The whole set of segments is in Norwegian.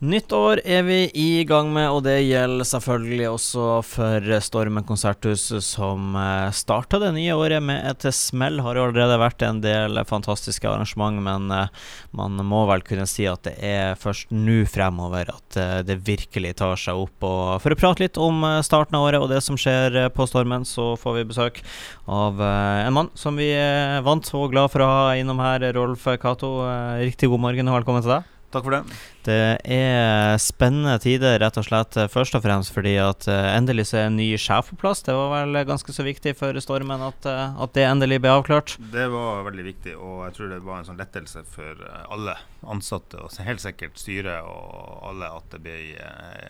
Nytt år er vi i gang med, og det gjelder selvfølgelig også for Stormen konserthus, som eh, starta det nye året med et smell. Har jo allerede vært en del fantastiske arrangement, men eh, man må vel kunne si at det er først nå fremover at eh, det virkelig tar seg opp. Og for å prate litt om starten av året og det som skjer på Stormen, så får vi besøk av en mann som vi er vant og glad for å ha innom her, Rolf Cato. Riktig god morgen og velkommen til deg. Takk for det. Det er spennende tider, rett og slett. Først og fremst fordi at uh, endelig så er en ny sjef på plass. Det var vel ganske så viktig for Stormen at, uh, at, det endelig ble avklart? Det var veldig viktig, og jeg tror det var en sånn lettelse for alle ansatte, og helt sikkert styret og alle, at det ble,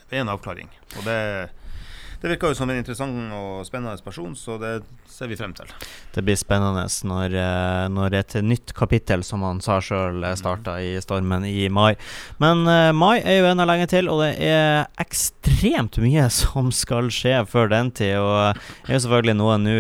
ble en avklaring. Og det det virka jo som en interessant og spennende person, så det ser vi frem til. Det blir spennende når, eh, når et nytt kapittel, som han sa sjøl, eh, starta i Stormen i mai. Men uh, mai er jo ennå lenge til, og det er ekstremt mye som skal skje før den tid. Og det er jo selvfølgelig noe nå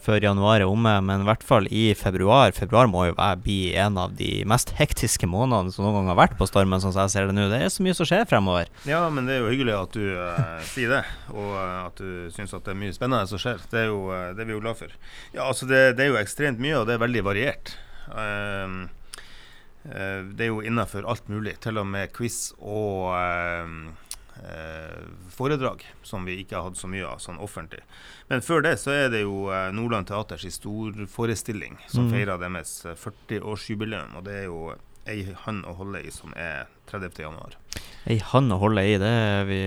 før januar er omme, men i hvert fall i februar. Februar må jo være, bli en av de mest hektiske månedene som noen gang har vært på Stormen, sånn som jeg ser det nå. Det er så mye som skjer fremover. Ja, men det er jo hyggelig at du uh, sier det. Og og eh, at du syns at det er mye spennende som skjer. Det er, jo, eh, det er vi jo glad for. Ja, altså det, det, er jo ekstremt mye, og det er veldig variert. Um, det er jo innafor alt mulig, til og med quiz og um, foredrag, som vi ikke har hatt så mye av sånn offentlig. Men før det så er det jo Nordland Teaters storforestilling som mm. feirer deres 40-årsjubileum. Og det er jo ei hånd å holde i som er 30. januar. Ei hand å holde i, det er vi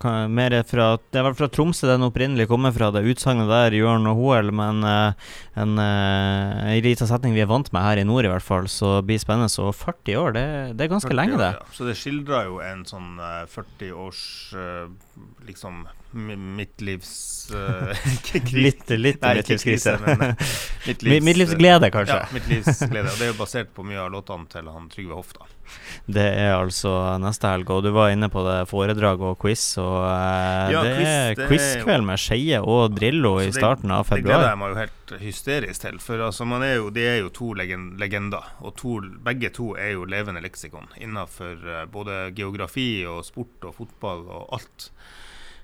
kan, mer fra, Det vel fra Tromsø den opprinnelig kommer fra, det utsagnet der, Jørn og Hoel. Men uh, en uh, liten setning vi er vant med her i nord, i hvert fall. Så det blir spennende. Så 40 år, det, det er ganske lenge, det. Ja. Så det skildrer jo en sånn uh, 40 års liksom midtlivs... Uh, litt litt midtlivskrise. midtlivs, midtlivsglede, kanskje. Ja, midtlivsglede. Og det er jo basert på mye av låtene til han Trygve Hofta. Det er altså neste helg, og du var inne på det foredrag og quiz. Og uh, ja, det quiz, er quizkveld med Skeie og Drillo i starten av februar. Det gleder jeg meg jo helt hysterisk til. For altså, er jo, det er jo to legender, og to, begge to er jo levende leksikon innenfor uh, både geografi og sport og fotball og alt.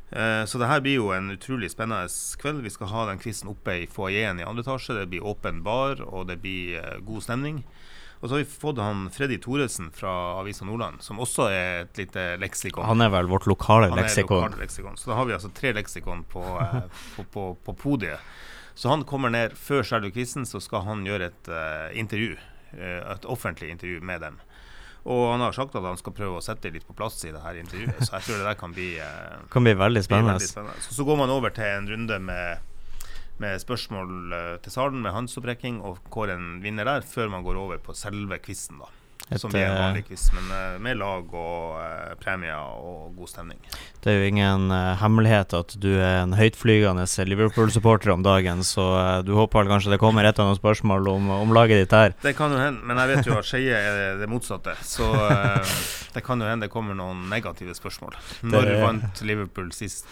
Eh, så det her blir jo en utrolig spennende kveld. Vi skal ha den quizen oppe i foajeen i andre etasje. Det blir åpen bar, og det blir god stemning. Og så har vi fått han Freddy Thoresen fra Avisa Nordland, som også er et lite leksikon. Han er vel vårt lokale leksikon. Lokale leksikon. Så da har vi altså tre leksikon på, uh, på, på, på, podiet. Så han kommer ned før Sherlock quizen, så skal han gjøre et intervju. et offentlig intervju med dem. Og han har sagt at han skal prøve å sette litt på plass i det her intervjuet, så jeg tror det der kan bli, eh, kan bli veldig spennende. Bli veldig spennende. Så, så, går man over til en runde med, med spørsmål uh, til salen med håndsopprekking og kåre en vinner der, før man går over på selve quizen. da. Et, som er en vanlig quiz, men uh, med lag og eh, premier og god stemning. Det er jo ingen eh, hemmelighet at du er en høytflygende Liverpool-supporter om dagen, så du håper kanskje det kommer et eller annet spørsmål om, om, laget ditt her? Det kan jo hende, men jeg vet jo at Skeie er det motsatte. Så det kan jo hende det kommer noen negative spørsmål. Når det, vant Liverpool sist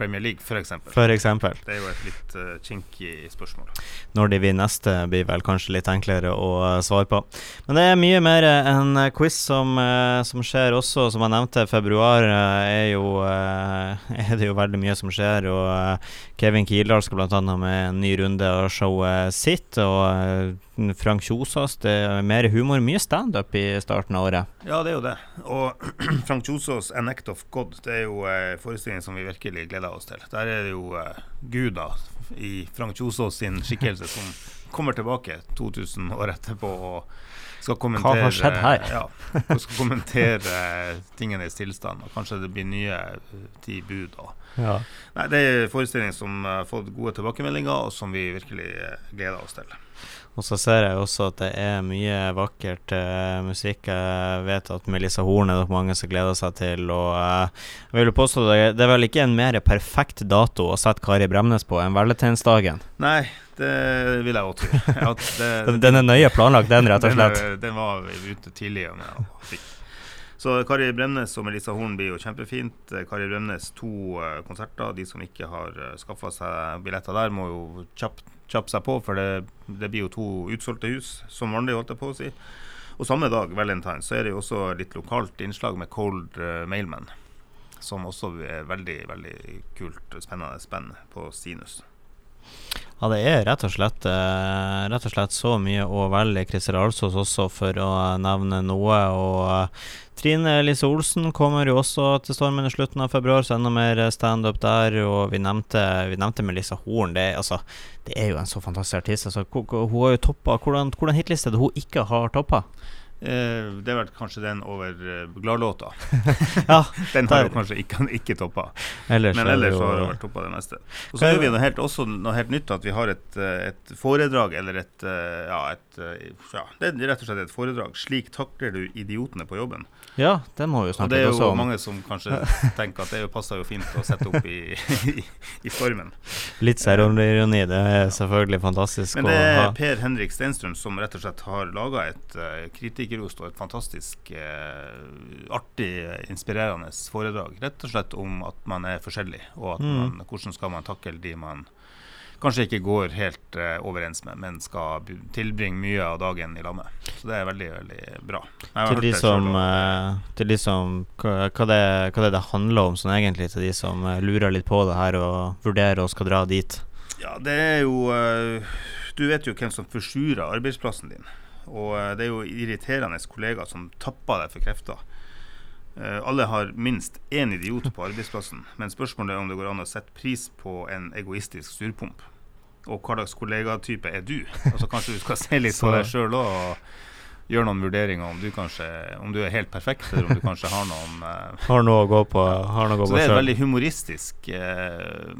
Premier League, f.eks.? Det er jo et litt kinky spørsmål. Når de vinner neste, blir vel kanskje litt enklere å svare på. Men det er mye mer mer en eh, quiz som, eh, som, skjer også, som jeg nevnte. Februar eh, er jo er det jo veldig mye som skjer. Og Kevin Kildahl skal bl.a. med en ny runde av showet sitt. Og Frank Kjosås, det er mer humor, mye standup i starten av året. Ja, det er jo det. Og Frank Kjosås' 'An Act of God' det er jo en forestillingen som vi virkelig gleder oss til. Der er det jo guder i Frank Kjosås sin skikkelse som kommer tilbake 2000 år etterpå. og skal kommentere, Hva har skjedd her? ja, skal kommentere tingenes tilstand. Og kanskje det blir nye eh, ti bud. Ja. Nei, det er forestillinger som har fått gode tilbakemeldinger, og som vi virkelig eh, gleder oss til. Og så ser jeg også at det er mye vakkert uh, musikk. Jeg vet at Melissa Horn er det mange som gleder seg til. Og uh, jeg vil påstå det, det er vel ikke en mer perfekt dato å sette Kari Bremnes på enn Valentinsdagen? Nei, det vil jeg òg tro. den, den er nøye planlagt, den, rett og slett? Den, den var ute tidlig. Ja, så Kari Bremnes og Melissa Horn blir jo kjempefint. Kari Bremnes to uh, konserter. De som ikke har skaffa seg billetter der, må jo kjapt kjappe seg på, for det, det, blir jo to utsolgte hus, som vanlig, holdt jeg på å si. Og samme dag, valentine, så er det jo også litt lokalt innslag med Cold uh, Mailman. Som også er veldig, veldig kult, spennende spenn på Sinus. Ja, det er rett og slett eh, Rett og slett så mye å velge Christer Alsås også, for å nevne noe. Og uh, Trine Lise Olsen kommer jo også til Stormen i slutten av februar, så enda mer standup der. Og vi nevnte, vi nevnte Melissa Horn. Det, altså, det er jo en så fantastisk artist. Altså, hun har jo toppa Hvordan, hvordan hitliste det hun ikke har toppa? Eh, det er vel kanskje den over uh, gladlåta. ja, den har jo kanskje ikke, ikke toppa. Ellers Men ellers jo, har det vært toppa det meste. Og så gjør vi noe helt, også noe helt nytt, at vi har et, eh, et foredrag, eller et Ja, et, ja, det er rett og slett et foredrag. 'Slik takler du idiotene på jobben'. Ja, det må vi jo snakke også om. Det er jo mange som kanskje tenker at det passer jo fint å sette opp i, i, i formen. Litt selvironi, det er selvfølgelig fantastisk Men det er Per Henrik Steinstrøm som rett og slett har laga et uh, kritikerrost og et fantastisk eh, artig, inspirerende foredrag. Rett og slett om at man er forskjellig, og at mm. hvordan skal man takle de man kanskje ikke går helt eh, overens med, men skal tilbringe mye av dagen i lag Så det er veldig, veldig bra. Til de, som, eh, til de som, hva, hva, det, hva det, det handler om sånn egentlig, til de som uh, lurer litt på det her og vurderer og skal dra dit? Ja, det er jo Du vet jo hvem som forsurer arbeidsplassen din. Og det er jo irriterende kollegaer som tapper deg for krefter. Alle har minst én idiot på arbeidsplassen, men spørsmålet er om det går an å sette pris på en egoistisk surpomp. Og hva slags kollegatype er du? Altså Kanskje du skal se litt på deg sjøl òg og gjøre noen vurderinger om du kanskje Om du er helt perfekt, eller om du kanskje har noen uh, Har noe å gå på. Gå så det er veldig humoristisk uh,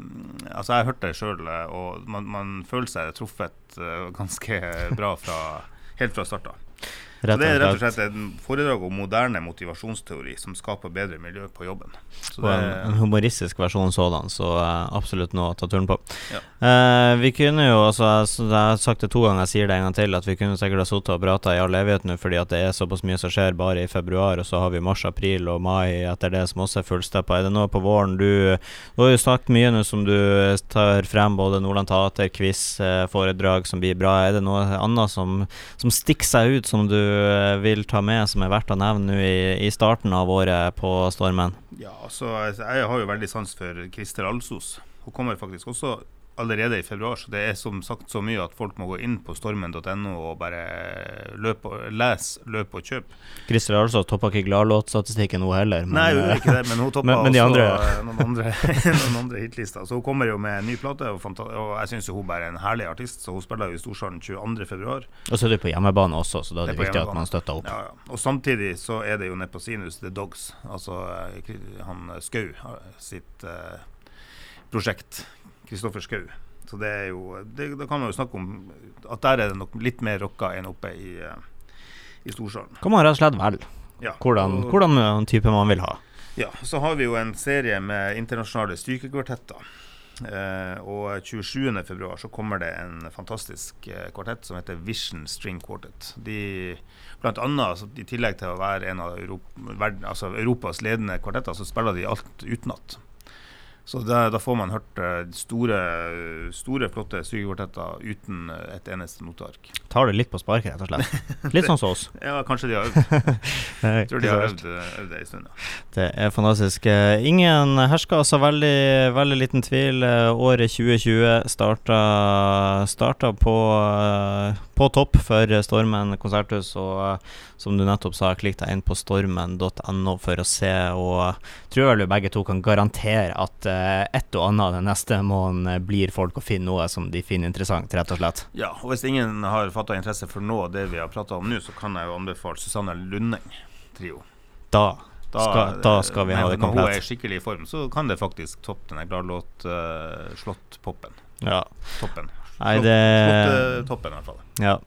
Altså Jeg har hørt det sjøl, og man, man, føler seg truffet uh, ganske bra fra, helt fra starten av. Så det er rett og slett en foredrag om moderne motivasjonsteori som skaper bedre miljø på jobben. Så det en, en, humoristisk versjon sådan, så uh, absolutt noe å ta turen på. Ja. Eh, vi kunne jo, altså, jeg har sagt det to ganger, jeg sier det en gang til, at vi kunne sikkert ha sittet og prata i all evighet nå, fordi at det er såpass mye som skjer bare i februar, og så har vi mars, april og mai etter det som også er fullsteppa. Er det noe på våren du Du har jo sagt mye nå som du tar frem, både Nordland Teater, quiz, uh, foredrag som blir bra. Er det noe annet som, som stikker seg ut, som du Eh, vil ta med som er verdt å nevne nå i, i, starten av året på Stormen? Ja, altså, Jeg har jo veldig sans for Christer Alsos. Hun kommer faktisk også allerede i februar. Så det er som sagt så mye at folk må gå inn på stormen.no og bare løpe, lese, løpe og kjøpe. Christer altså toppa ikke gladlåtstatistikken hun heller. Men, Nei, hun gjorde ikke det, men hun toppa også andre... noen andre, noen andre hitlister. Så hun kommer jo med en ny plate, og, og jeg syns hun bare er en herlig artist. Så hun spiller jo i Storsalen 22.2. Og så er du på hjemmebane også, så da er det, det viktig at man støtter opp. Ja, ja. Og samtidig så er det jo nede på Sinus The Dogs, altså eh, han Skau sitt uh, prosjekt. Kristoffer Schou. Så det er jo det, Da kan man jo snakke om at der er det nok litt mer rocka enn oppe i, uh, i Storsalen. Kan man rett og slett velge ja, hvordan, hvordan type man vil ha. Ja, så har vi jo en serie med internasjonale strykekvartetter. Eh, og 27.2 så kommer det en fantastisk eh, kvartett som heter Vision String Quartet. De, blant annet, altså, I tillegg til å være en av Europa, verden, altså Europas ledende kvartetter, så spiller de alt utenat. Så da, da, får man hørt uh, store, store, flotte strykekvartetter uten uh, et eneste noteark. Tar det litt på sparket, rett og slett. Litt sånn som oss. ja, kanskje de har øvd. Jeg tror de har øvd, eh, det en stund. Ja. Det er fantastisk. Ingen hersker altså veldig, veldig liten tvil. Året 2020 starta, starta på, på topp for Stormen konserthus. og som du nettopp sa, klikk deg inn på stormen.no for å se, og tror vel begge to kan garantere at et og annet den neste måneden blir folk å finne noe som de finner interessant, rett og slett. Ja, og hvis ingen har fatta interesse for av det vi har prata om nå, så kan jeg jo anbefale Susanne Lundeng-trio. Da da, da skal, vi ha det komplett. Når hun er skikkelig i form, så kan det faktisk toppe den gladlåt-slått-poppen. Uh, ja. Toppen. Nei, det Toppen, i hvert fall. Ja.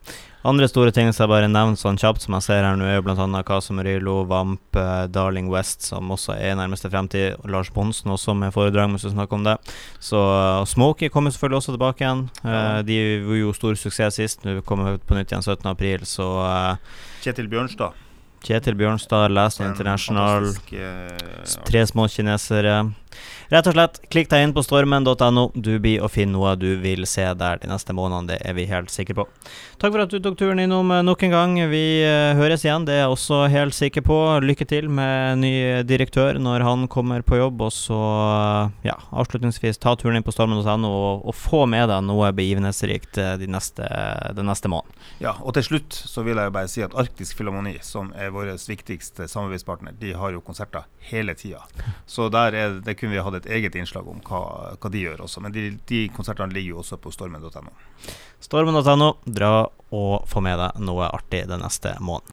Andre store ting som jeg bare nevner sånn kjapt, som jeg ser her nå, er jo bl.a. Casa Murillo, Vamp, uh, Darling West, som også er i nærmeste fremtid. Lars Bonsen også med foredrag, hvis vi snakker om det. Så uh, Smokie kommer selvfølgelig også tilbake igjen. Uh, de var jo stor suksess sist, nå kommer vi på nytt igjen 17.4, så Kjetil Bjørnstad. Kjetil Bjørnstad, Last International, tre små kinesere. Rett og slett, klikk deg inn på stormen.no. Du blir å finne noe du vil se der de neste månedene, det er vi helt sikre på. Takk for at du tok turen innom eh, nok en gang. Vi uh, høres igjen, det er jeg også helt sikker på. Lykke til med ny direktør når han kommer på jobb. Og så, ja, avslutningsvis, ta turen inn på stormen.no og, og, få med deg noe begivenhetsrikt de neste, de neste måneden. Ja, og til slutt så vil jeg bare si at Arktisk Filharmoni, som er vår viktigste samarbeidspartner, de har jo konserter hele tida. Så der er, det kunne vi hatt et eget innslag om hva, hva de gjør også. Men de, de konsertene ligger jo også på stormen.no. Stormen.no, dra og få med deg noe artig den neste måneden.